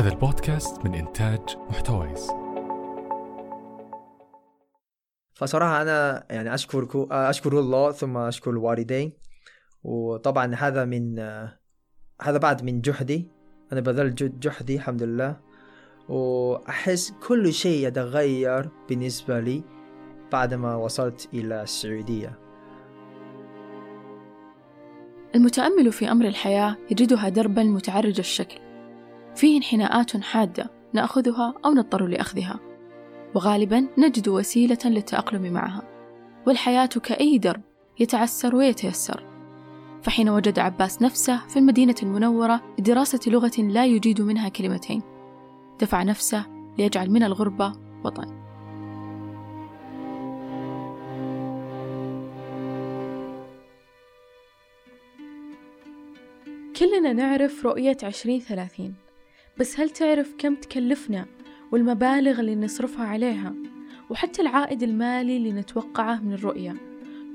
هذا البودكاست من إنتاج محتويس. فصراحة أنا يعني أشكر أشكر الله ثم أشكر الوالدين. وطبعا هذا من هذا بعد من جهدي أنا بذلت جهدي الحمد لله. وأحس كل شيء يتغير بالنسبة لي بعدما وصلت إلى السعودية. المتأمل في أمر الحياة يجدها دربا متعرج الشكل. فيه انحناءات حادة نأخذها أو نضطر لأخذها. وغالبا نجد وسيلة للتأقلم معها. والحياة كأي درب يتعسر ويتيسر. فحين وجد عباس نفسه في المدينة المنورة لدراسة لغة لا يجيد منها كلمتين. دفع نفسه ليجعل من الغربة وطن. كلنا نعرف رؤية عشرين ثلاثين. بس هل تعرف كم تكلفنا والمبالغ اللي نصرفها عليها وحتى العائد المالي اللي نتوقعه من الرؤية؟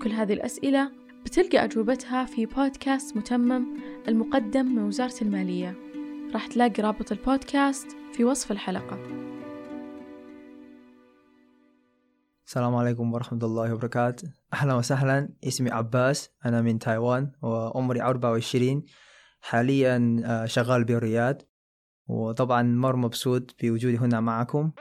كل هذه الأسئلة بتلقى أجوبتها في بودكاست متمم المقدم من وزارة المالية. راح تلاقي رابط البودكاست في وصف الحلقة. السلام عليكم ورحمة الله وبركاته. أهلا وسهلا. اسمي عباس. أنا من تايوان وعمري 24 حاليا آه، شغال بالرياض. وطبعا مرة مبسوط بوجودي هنا معكم.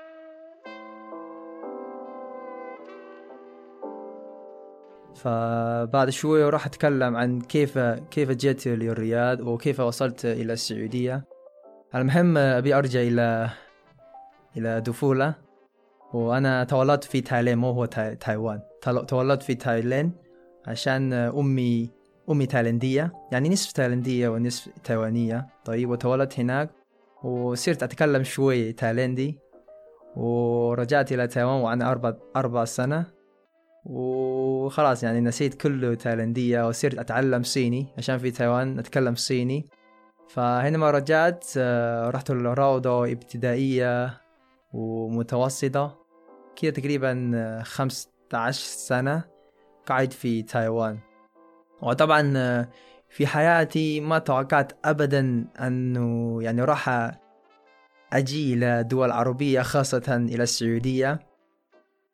فبعد شوية راح أتكلم عن كيف كيف جيت للرياض وكيف وصلت إلى السعودية. المهم أبي أرجع إلى إلى طفولة وأنا تولدت في تايلاند مو هو تاي... تايوان. تولدت في تايلاند عشان أمي أمي تايلاندية يعني نصف تايلاندية ونصف تايوانية. طيب وتولدت هناك. وصرت أتكلم شوي تايلندي ورجعت إلى تايوان وأنا أربع أربع سنة. وخلاص يعني نسيت كله تايلندية وصرت أتعلم صيني عشان في تايوان أتكلم صيني. فحينما رجعت آه، رحت الروضة ابتدائية ومتوسطة. كده تقريبا آه، خمسة عشر سنة قاعد في تايوان. وطبعا آه، في حياتي ما توقعت ابدا أنه يعني راح أجي إلى دول عربية خاصة إلى السعودية.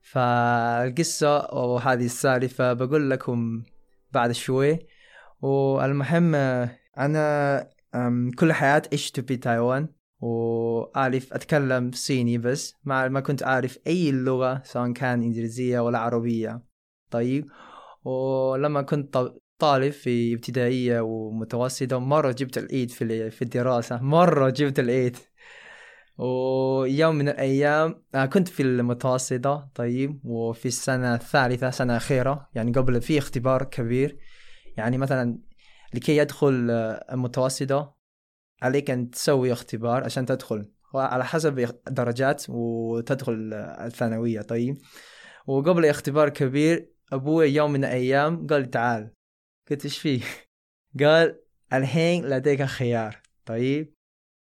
فالقصة وهذه السالفة بقول لكم بعد شوي. والمهم أنا كل حياتي عشت في تايوان. وأعرف أتكلم صيني بس. ما ما كنت أعرف أي لغة سواء كان إنجليزية ولا عربية. طيب. ولما كنت طالب في ابتدائية ومتوسطة مرة جبت العيد في في الدراسة مرة جبت العيد. ويوم من الأيام آه، كنت في المتوسطة طيب وفي السنة الثالثة سنة أخيرة يعني قبل في اختبار كبير. يعني مثلا لكي يدخل المتوسطة عليك أن تسوي اختبار عشان تدخل. على حسب درجات وتدخل الثانوية طيب. وقبل اختبار كبير أبوي يوم من الأيام قال تعال. قلت إيش فيه؟ قال الحين لديك خيار. طيب.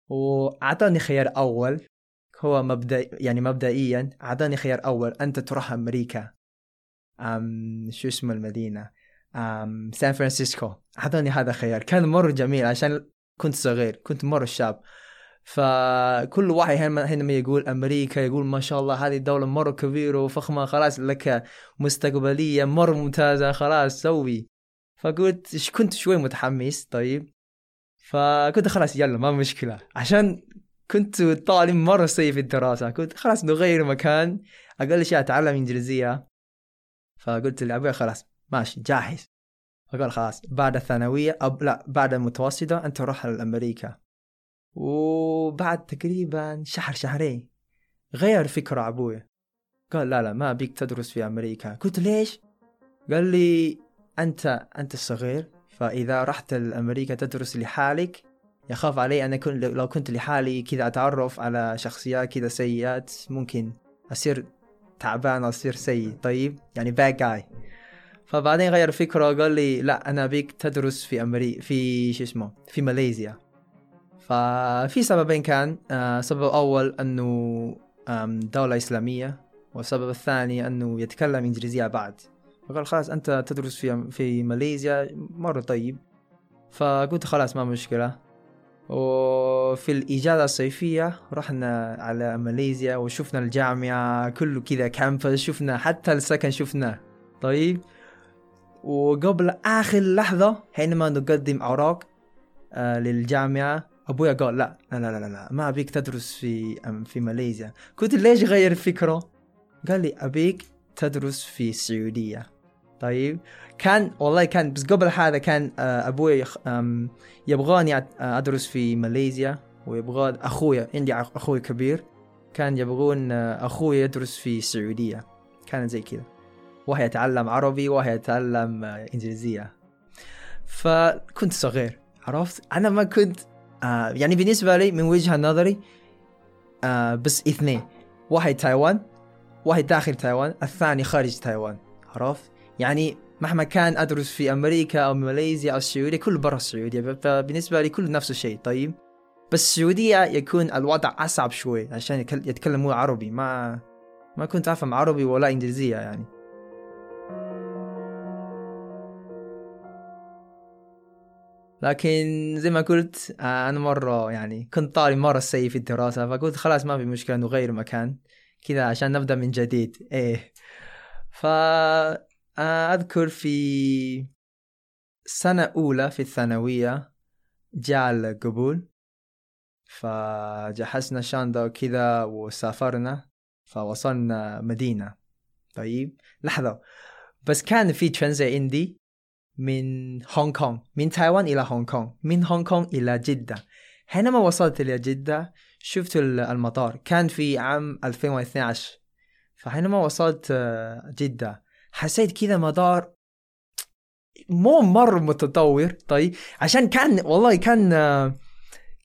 وأعطاني خيار أول. هو مبدا يعني مبدئيا أعطاني خيار أول. أنت تروح أمريكا. أم شو اسم المدينة؟ أم سان فرانسيسكو. أعطاني هذا خيار. كان مرة جميل عشان كنت صغير. كنت مرة شاب. فكل واحد حينما يقول أمريكا يقول ما شاء الله هذه الدولة مرة كبيرة وفخمة خلاص لك مستقبلية مرة ممتازة خلاص سوي. فقلت كنت شوي متحمس طيب. فقلت خلاص يلا ما مشكلة. عشان كنت طالب مرة سيء في الدراسة. قلت خلاص نغير مكان أقل شيء أتعلم إنجليزية. فقلت لأبوي خلاص ماشي جاهز. فقال خلاص بعد الثانوية أب لا بعد المتوسطة أنت روح لأمريكا. وبعد تقريبا شهر شهرين غير فكرة أبوي. قال لا لا ما بيك تدرس في أمريكا. قلت ليش؟ قال لي أنت أنت الصغير فإذا رحت لأمريكا تدرس لحالك يخاف علي أن أكون لو كنت لحالي كذا أتعرف على شخصيات كذا سيئات ممكن أصير تعبان أصير سيء. طيب؟ يعني bad guy. فبعدين غير فكرة وقال لي لا أنا بيك تدرس في أمريكا في شو اسمه في ماليزيا. ففي سببين كان آه سبب أول أنه دولة إسلامية والسبب الثاني أنه يتكلم إنجليزية بعد. فقال خلاص أنت تدرس في في ماليزيا مرة طيب. فقلت خلاص ما مشكلة. وفي الإجازة الصيفية رحنا على ماليزيا وشفنا الجامعة كله كذا كامبس شفنا حتى السكن شفناه. طيب. وقبل آخر لحظة حينما نقدم أوراق آه للجامعة أبويا قال لا لا لا لا, لا ما أبيك تدرس في في ماليزيا. قلت ليش غير الفكرة قال لي أبيك تدرس في السعودية. طيب. كان والله كان بس قبل هذا كان آه، أبوي يبغاني آه، أدرس في ماليزيا ويبغى أخويا عندي أخوي كبير كان يبغون آه، أخوي يدرس في السعودية. كانت زي كذا. واحد يتعلم عربي واحد يتعلم إنجليزية. فكنت صغير عرفت؟ أنا ما كنت يعني بالنسبة لي من وجهة نظري بس اثنين. واحد تايوان واحد داخل تايوان الثاني خارج تايوان. عرفت؟ يعني مهما كان أدرس في أمريكا أو ماليزيا أو السعودية كله برا السعودية فبالنسبه لي كله نفس الشيء. طيب؟ بس السعودية يكون الوضع أصعب شوي عشان يتكلموا عربي. ما ما كنت أفهم عربي ولا إنجليزية يعني. لكن زي ما قلت آه، أنا مرة يعني كنت طالب مرة سيء في الدراسة فقلت خلاص ما في مشكلة نغير مكان كذا عشان نبدأ من جديد. إيه. ف أذكر في سنة أولى في الثانوية جاء القبول فجهزنا شنطه وكذا وسافرنا فوصلنا مدينة. طيب لحظة. بس كان في ترانزيت عندي من هونغ كونغ من تايوان إلى هونغ كونغ من هونغ كونغ إلى جدة. حينما وصلت إلى جدة شفت ال- المطار. كان في عام 2012 فحينما وصلت آه، جدة. حسيت كذا مطار مو مرة متطور. طيب عشان كان والله كان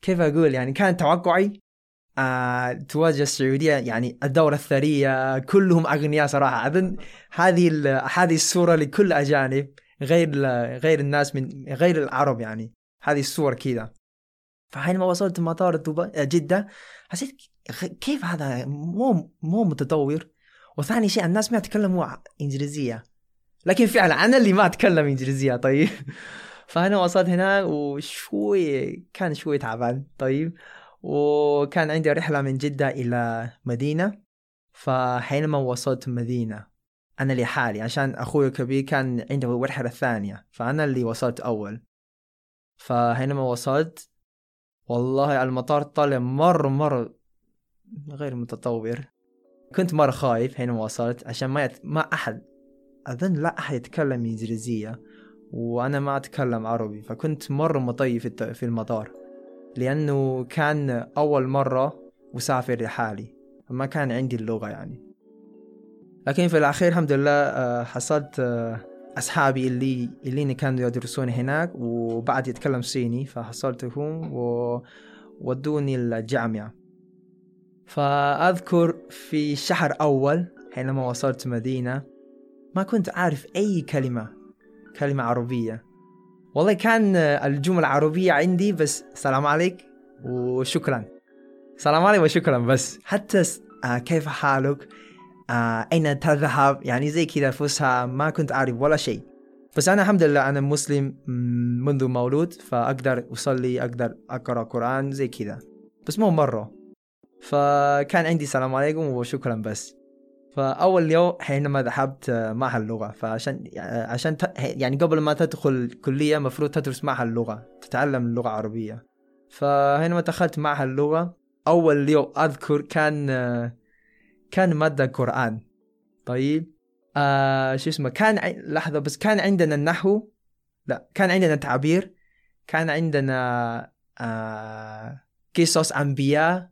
كيف أقول؟ يعني كان توقعي آه تواجه السعودية يعني الدورة الثرية كلهم أغنياء صراحة. أظن هذه هذه الصورة لكل أجانب غير غير الناس من غير العرب يعني. هذه الصور كذا. فحينما وصلت مطار دبي جدة حسيت كيف هذا مو مو متطور؟ وثاني شيء الناس ما يتكلموا إنجليزية. لكن فعلا أنا اللي ما أتكلم إنجليزية طيب. فأنا وصلت هنا وشوي كان شوي تعبان طيب. وكان عندي رحلة من جدة إلى مدينة. فحينما وصلت مدينة أنا لحالي عشان أخوي الكبير كان عنده الرحلة الثانية فأنا اللي وصلت أول. فحينما وصلت والله المطار طلع مرة مرة غير متطور. كنت مرة خايف حينما وصلت عشان ما يت... ما أحد أظن لا أحد يتكلم إنجليزية وأنا ما أتكلم عربي فكنت مرة مطيف في المطار لأنه كان أول مرة أسافر لحالي فما كان عندي اللغة يعني. لكن في الأخير الحمد لله آه، حصلت آه، أصحابي اللي اللي كانوا يدرسون هناك وبعد يتكلم صيني فحصلتهم وودوني الجامعة. فأذكر في شهر أول حينما وصلت مدينة ما كنت أعرف أي كلمة كلمة عربية. والله كان الجمل العربية عندي بس سلام عليك وشكرا. سلام عليك وشكرا بس. حتى آه كيف حالك؟ آه أين تذهب؟ يعني زي كذا فسحة ما كنت أعرف ولا شيء. بس أنا الحمد لله أنا مسلم منذ مولود فأقدر أصلي أقدر أقرأ قرآن زي كذا. بس مو مرة. فكان عندي سلام عليكم وشكرا بس. فأول يوم حينما ذهبت معهد اللغة فعشان عشان ت... يعني قبل ما تدخل كلية مفروض تدرس معهد اللغة تتعلم اللغة العربية فحينما دخلت معهد اللغة أول يوم أذكر كان كان مادة قرآن. طيب آه شو اسمه؟ كان ع... لحظة بس كان عندنا النحو لا كان عندنا تعبير كان عندنا آه قصص أنبياء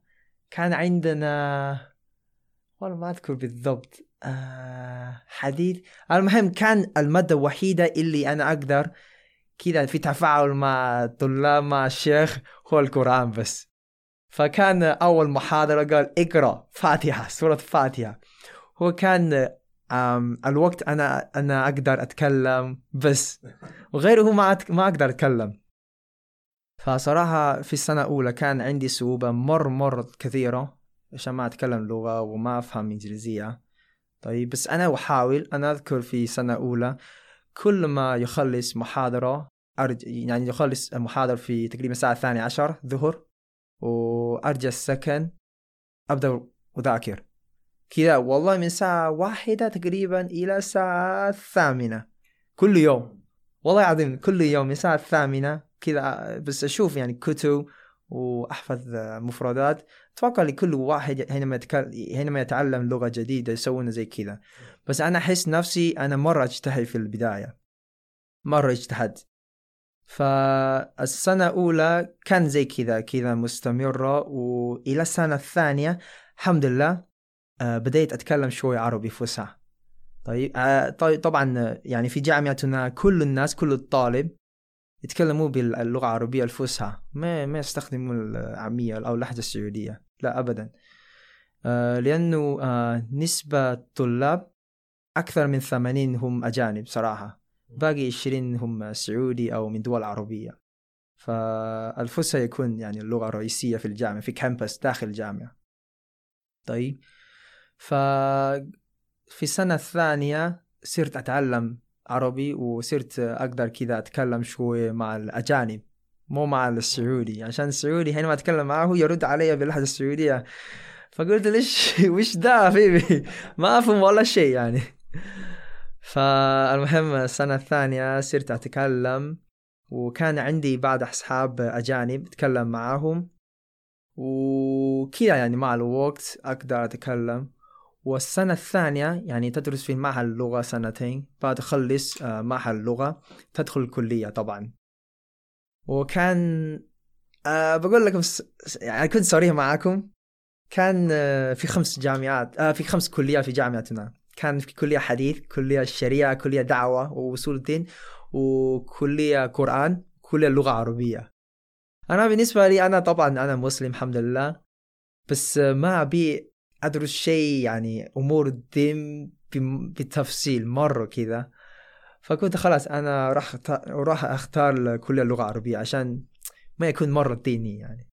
كان عندنا والله ما أذكر بالضبط آه حديث. المهم كان المادة الوحيدة اللي أنا أقدر كذا في تفاعل مع الطلاب مع الشيخ هو القرآن بس. فكان أول محاضرة قال اقرأ فاتحة سورة فاتحة. هو كان الوقت أنا أنا أقدر أتكلم بس وغيره ما ما أقدر أتكلم. فصراحة في السنة الأولى كان عندي صعوبة مر مر كثيرة عشان ما أتكلم لغة وما أفهم إنجليزية. طيب بس أنا أحاول أنا أذكر في سنة أولى كل ما يخلص محاضرة أرج... يعني أخلص المحاضرة في تقريبا الساعة الثانية عشر ظهر وأرجع السكن أبدأ أذاكر. كذا والله من الساعة واحدة تقريبا إلى الساعة الثامنة كل يوم. والله العظيم كل يوم من الساعة الثامنة كذا بس أشوف يعني كتب وأحفظ مفردات. أتوقع لكل واحد حينما يتكلم حينما يتعلم لغة جديدة يسوون زي كذا. بس أنا أحس نفسي أنا مرة أجتهد في البداية. مرة اجتهدت فالسنة الأولى كان زي كذا كذا مستمرة. وإلى السنة الثانية الحمد لله آه، بديت أتكلم شوي عربي فصحى. طيب آه، طيب طبعا يعني في جامعتنا كل الناس كل الطالب يتكلموا باللغة العربية الفصحى. ما ما يستخدموا العامية أو اللهجة السعودية. لا أبدا. آه، لأنه نسبة الطلاب أكثر من ثمانين هم أجانب صراحة. باقي عشرين هم سعودي أو من دول عربية. فالفصحى يكون يعني اللغة الرئيسية في الجامعة في كامبس داخل الجامعة. طيب. ف في السنة الثانية صرت أتعلم عربي وصرت أقدر كذا أتكلم شوي مع الأجانب مو مع السعودي. عشان السعودي حينما أتكلم معه يرد علي باللهجة السعودية. فقلت ليش؟ وش ده حبيبي؟ ما أفهم ولا شيء يعني. فالمهم السنة الثانية صرت أتكلم وكان عندي بعض أصحاب أجانب أتكلم معاهم وكذا يعني مع الوقت أقدر أتكلم. والسنة الثانية يعني تدرس في معهد اللغة سنتين بعد تخلص آه، معهد اللغة تدخل الكلية طبعا. وكان أه بقول لكم يعني كنت صريح معاكم. كان آه، في خمس جامعات آه في خمس كليات في جامعتنا. كان في كلية حديث كلية الشريعة كلية دعوة ووصول الدين وكلية قرآن كلية اللغة العربية أنا بالنسبة لي أنا طبعا أنا مسلم الحمد لله. بس ما أبي أدرس شيء يعني أمور الدين بالتفصيل مرة كذا. فكنت خلاص أنا راح راح أختار كلية اللغة العربية عشان ما يكون مرة ديني يعني.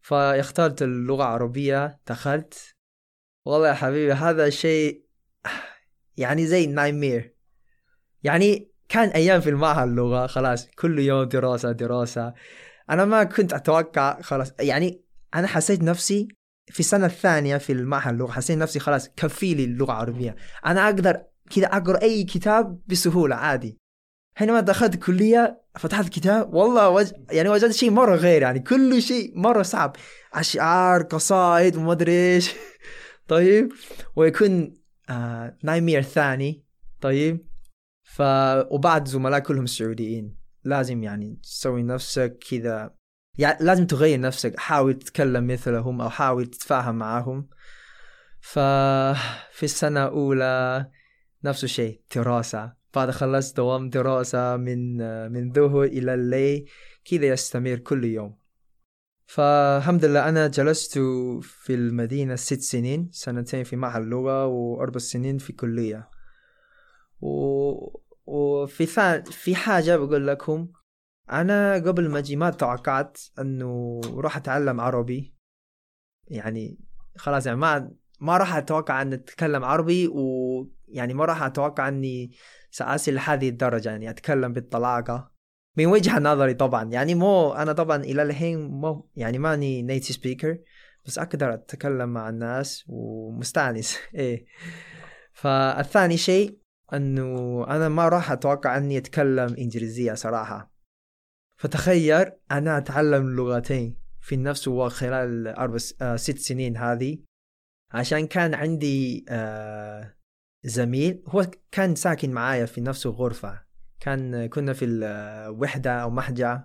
فاخترت اللغة العربية دخلت. والله يا حبيبي هذا شيء يعني زي نايمير يعني كان أيام في المعهد اللغة خلاص كل يوم دراسة دراسة. أنا ما كنت أتوقع خلاص يعني أنا حسيت نفسي في السنة الثانية في المعهد اللغة حسيت نفسي خلاص كفي لي اللغة العربية. أنا أقدر كذا أقرأ أي كتاب بسهولة عادي. حينما دخلت الكليه فتحت الكتاب والله وج... يعني وجدت شيء مرة غير يعني كل شيء مرة صعب. أشعار قصائد وما أدري إيش. طيب ويكون آه نايمير ثاني. طيب ف وبعد زملاء كلهم سعوديين. لازم يعني تسوي نفسك كذا يعني لازم تغير نفسك حاول تتكلم مثلهم أو حاول تتفاهم معهم. ففي السنة الأولى نفس الشيء دراسة. بعد خلصت دوام دراسة من من ظهر إلى الليل كذا يستمر كل يوم. فالحمد لله أنا جلست في المدينة ست سنين سنتين في معهد اللغة وأربع سنين في كلية. و... وفي ثان... في حاجة بقول لكم أنا قبل ما أجي ما توقعت أنه راح أتعلم عربي. يعني خلاص يعني ما ما راح أتوقع أن أتكلم عربي ويعني ما راح أتوقع أني سأصل لهذه الدرجة يعني أتكلم بالطلاقة. من وجهة نظري طبعا يعني مو أنا طبعا إلى الحين مو يعني ماني نيتي سبيكر بس أقدر أتكلم مع الناس ومستأنس. إيه. فالثاني شيء إنه أنا ما راح أتوقع إني أتكلم إنجليزية صراحة. فتخيل أنا أتعلم لغتين في نفس الوقت خلال أربع آه ست سنين هذه. عشان كان عندي آه زميل هو كان ساكن معايا في نفس الغرفة. كان كنا في الوحدة أو محجع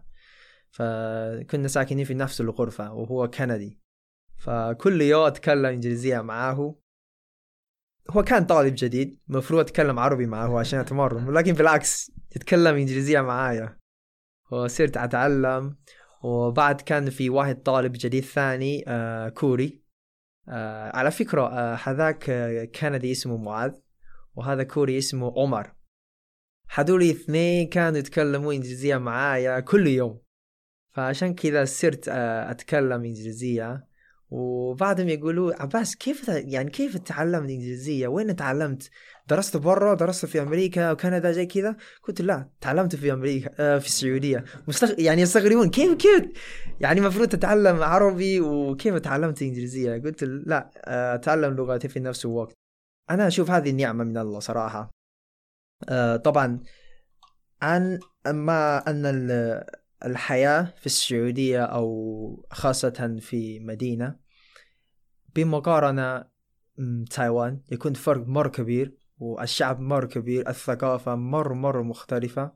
فكنا ساكنين في نفس الغرفة وهو كندي. فكل يوم أتكلم إنجليزية معاه هو كان طالب جديد مفروض أتكلم عربي معه عشان أتمرن لكن بالعكس يتكلم إنجليزية معايا. وصرت أتعلم. وبعد كان في واحد طالب جديد ثاني آه كوري. آه على فكرة آه هذاك آه كندي اسمه معاذ وهذا كوري اسمه عمر. هذول اثنين كانوا يتكلموا إنجليزية معايا كل يوم. فعشان كذا صرت آه، أتكلم إنجليزية. وبعدهم يقولوا عباس كيف يعني كيف تعلمت إنجليزية؟ وين تعلمت؟ درست برا؟ درست في أمريكا وكندا زي كذا؟ قلت لا تعلمت في أمريكا آه في السعودية مستغ... يعني يستغربون كيف كيف يعني المفروض تتعلم عربي وكيف تعلمت إنجليزية؟ قلت لا آه، أتعلم لغتي في نفس الوقت أنا أشوف هذه النعمة من الله صراحة آه، طبعا عن ما أن ال- الحياة في السعودية أو خاصة في مدينة بمقارنة م، تايوان يكون فرق مره كبير والشعب مره كبير الثقافة مره مره مختلفة.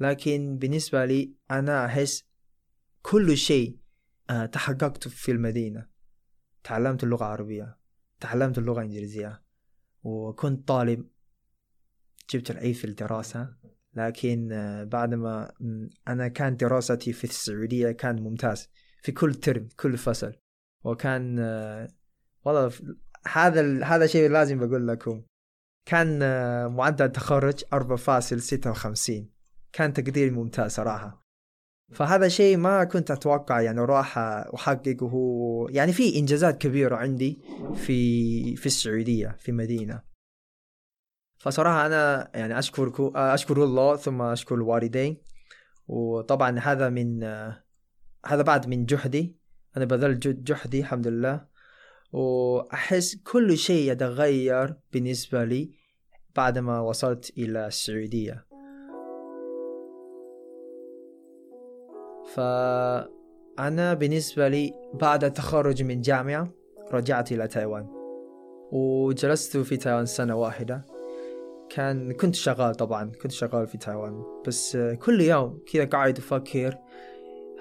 لكن بالنسبة لي أنا أحس كل شيء آه، تحققته في المدينة. تعلمت اللغة العربية تعلمت اللغة الإنجليزية وكنت طالب جبت العيد في الدراسة. لكن آه، بعد ما أنا كان دراستي في السعودية كان ممتاز في كل ترم كل فصل. وكان آه، والله هذا هذا شيء لازم بقول لكم. كان آه، معدل تخرج 4.56 كان تقدير ممتاز صراحة. فهذا شيء ما كنت أتوقع يعني راح أحققه. يعني في إنجازات كبيرة عندي في في السعودية في مدينة. فصراحة أنا يعني أشكركم أشكر الله ثم أشكر الوالدين. وطبعا هذا من هذا بعد من جهدي أنا بذلت جهد- جهدي الحمد لله. وأحس كل شيء يتغير بالنسبة لي بعدما وصلت إلى السعودية. فأنا بالنسبة لي بعد التخرج من جامعة رجعت إلى تايوان. وجلست في تايوان سنة واحدة. كان كنت شغال طبعا كنت شغال في تايوان. بس كل يوم كذا قاعد أفكر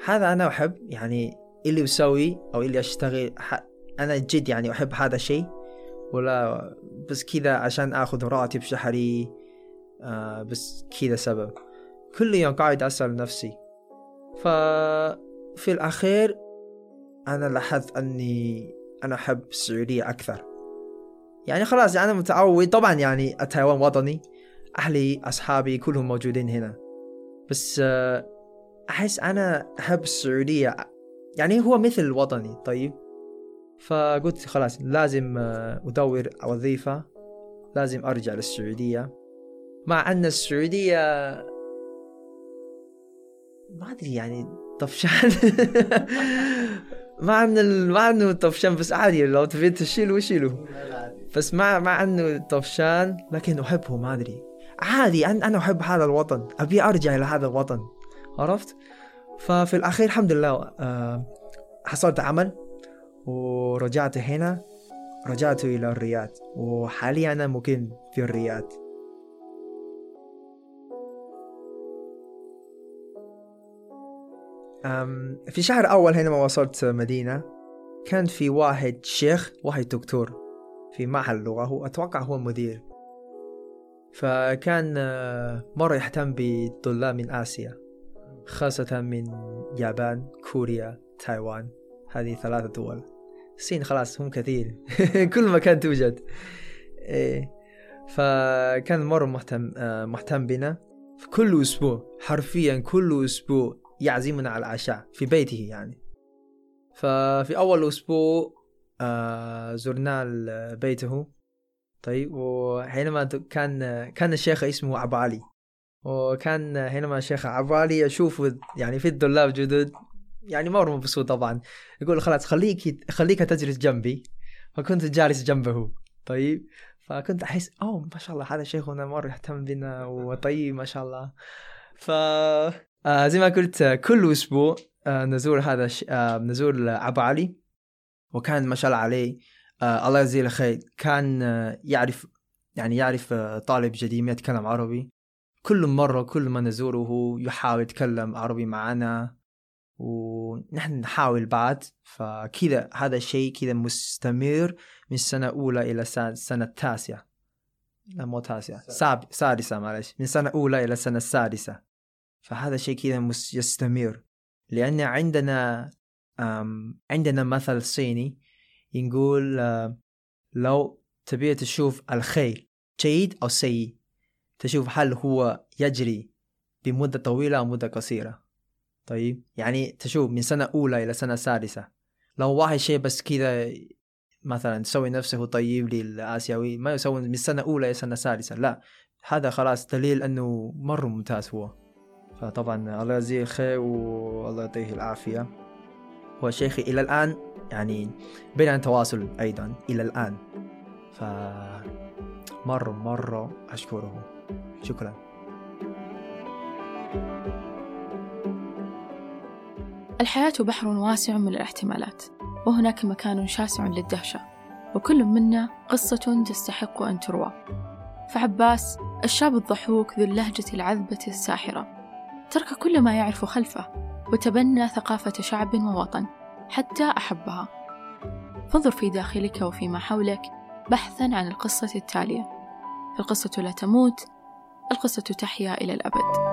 هذا أنا أحب؟ يعني اللي أسوي أو اللي أشتغل أنا جد يعني أحب هذا الشيء. ولا بس كذا عشان أخذ راتب شهري آه بس كذا سبب. كل يوم قاعد أسأل نفسي. ففي الأخير أنا لاحظت أني أنا أحب السعودية أكثر. يعني خلاص يعني متعود. طبعا يعني تايوان وطني أهلي أصحابي كلهم موجودين هنا. بس آه، أحس أنا أحب السعودية. يعني هو مثل وطني طيب. فقلت خلاص لازم آه، أدور وظيفة. لازم أرجع للسعودية. مع أن السعودية ما أدري يعني طفشان. مع أن ال- مع أنه طفشان بس عادي لو تبي تشيله شيله. بس مع مع إنه طفشان لكن أحبه ما أدري. عادي أنا أنا أحب هذا الوطن. أبي أرجع إلى هذا الوطن. عرفت؟ ففي الأخير الحمد لله آه، حصلت عمل ورجعت هنا. رجعت إلى الرياض. وحاليا أنا مقيم في الرياض. في شهر أول هنا ما وصلت مدينة. كان في واحد شيخ واحد دكتور. في معهد اللغة هو أتوقع هو مدير. فكان آه، مرة يهتم بالطلاب من آسيا خاصة من يابان كوريا تايوان هذه ثلاثة دول. الصين خلاص هم كثير. كل مكان توجد. إيه. فكان مرة مهتم آه، مهتم بنا. في كل أسبوع حرفيا كل أسبوع يعزمنا على العشاء في بيته يعني. ففي أول أسبوع آه زرنا ال- بيته. طيب وحينما كان كان الشيخ اسمه أبو علي. وكان حينما الشيخ أبو علي أشوف يعني في الطلاب جدد يعني مرة مبسوط طبعا. يقول خلاص خليك خليك تجلس جنبي. فكنت جالس جنبه. طيب فكنت أحس أوه ما شاء الله هذا شيخنا مرة يهتم بنا. وطيب ما شاء الله. ف آه زي ما قلت آه، كل أسبوع آه نزور هذا. آه نزور أبو علي. وكان ما شاء الله عليه. آه الله يجزيه الخير. كان آه يعرف يعني يعرف آه طالب جديد يتكلم عربي. كل مرة كل ما نزوره يحاول يتكلم عربي معنا. ونحن نحاول بعد. فكذا هذا الشيء كذا مستمر من سنة أولى إلى سنة, التاسعة لا مو تاسعة. ساب... سادسة معلش من سنة أولى إلى السنة السادسة فهذا الشيء كذا مس... يستمر. لأن عندنا. عندنا مثل صيني يقول آه، لو تبي تشوف الخيل جيد أو سيء تشوف هل هو يجري بمدة طويلة أو مدة قصيرة. طيب يعني تشوف من سنة أولى إلى سنة سادسة. لو واحد شيء بس كذا مثلا تسوي نفسه طيب للآسيوي ما يسوي من سنة أولى إلى سنة ثالثة لا. هذا خلاص دليل أنه مرة ممتاز هو. فطبعا الله يجزيه الخير والله يعطيه العافية. هو شيخي إلى الآن يعني بيننا تواصل أيضا إلى الآن. ف مرة مرة أشكره. شكرا. الحياة بحر واسع من الاحتمالات وهناك مكان شاسع للدهشة وكل منا قصة تستحق أن تروى. فعباس الشاب الضحوك ذو اللهجة العذبة الساحرة ترك كل ما يعرف خلفه وتبنى ثقافة شعب ووطن حتى أحبها. فانظر في داخلك وفيما حولك بحثا عن القصة التالية. فالقصة لا تموت القصة تحيا إلى الأبد.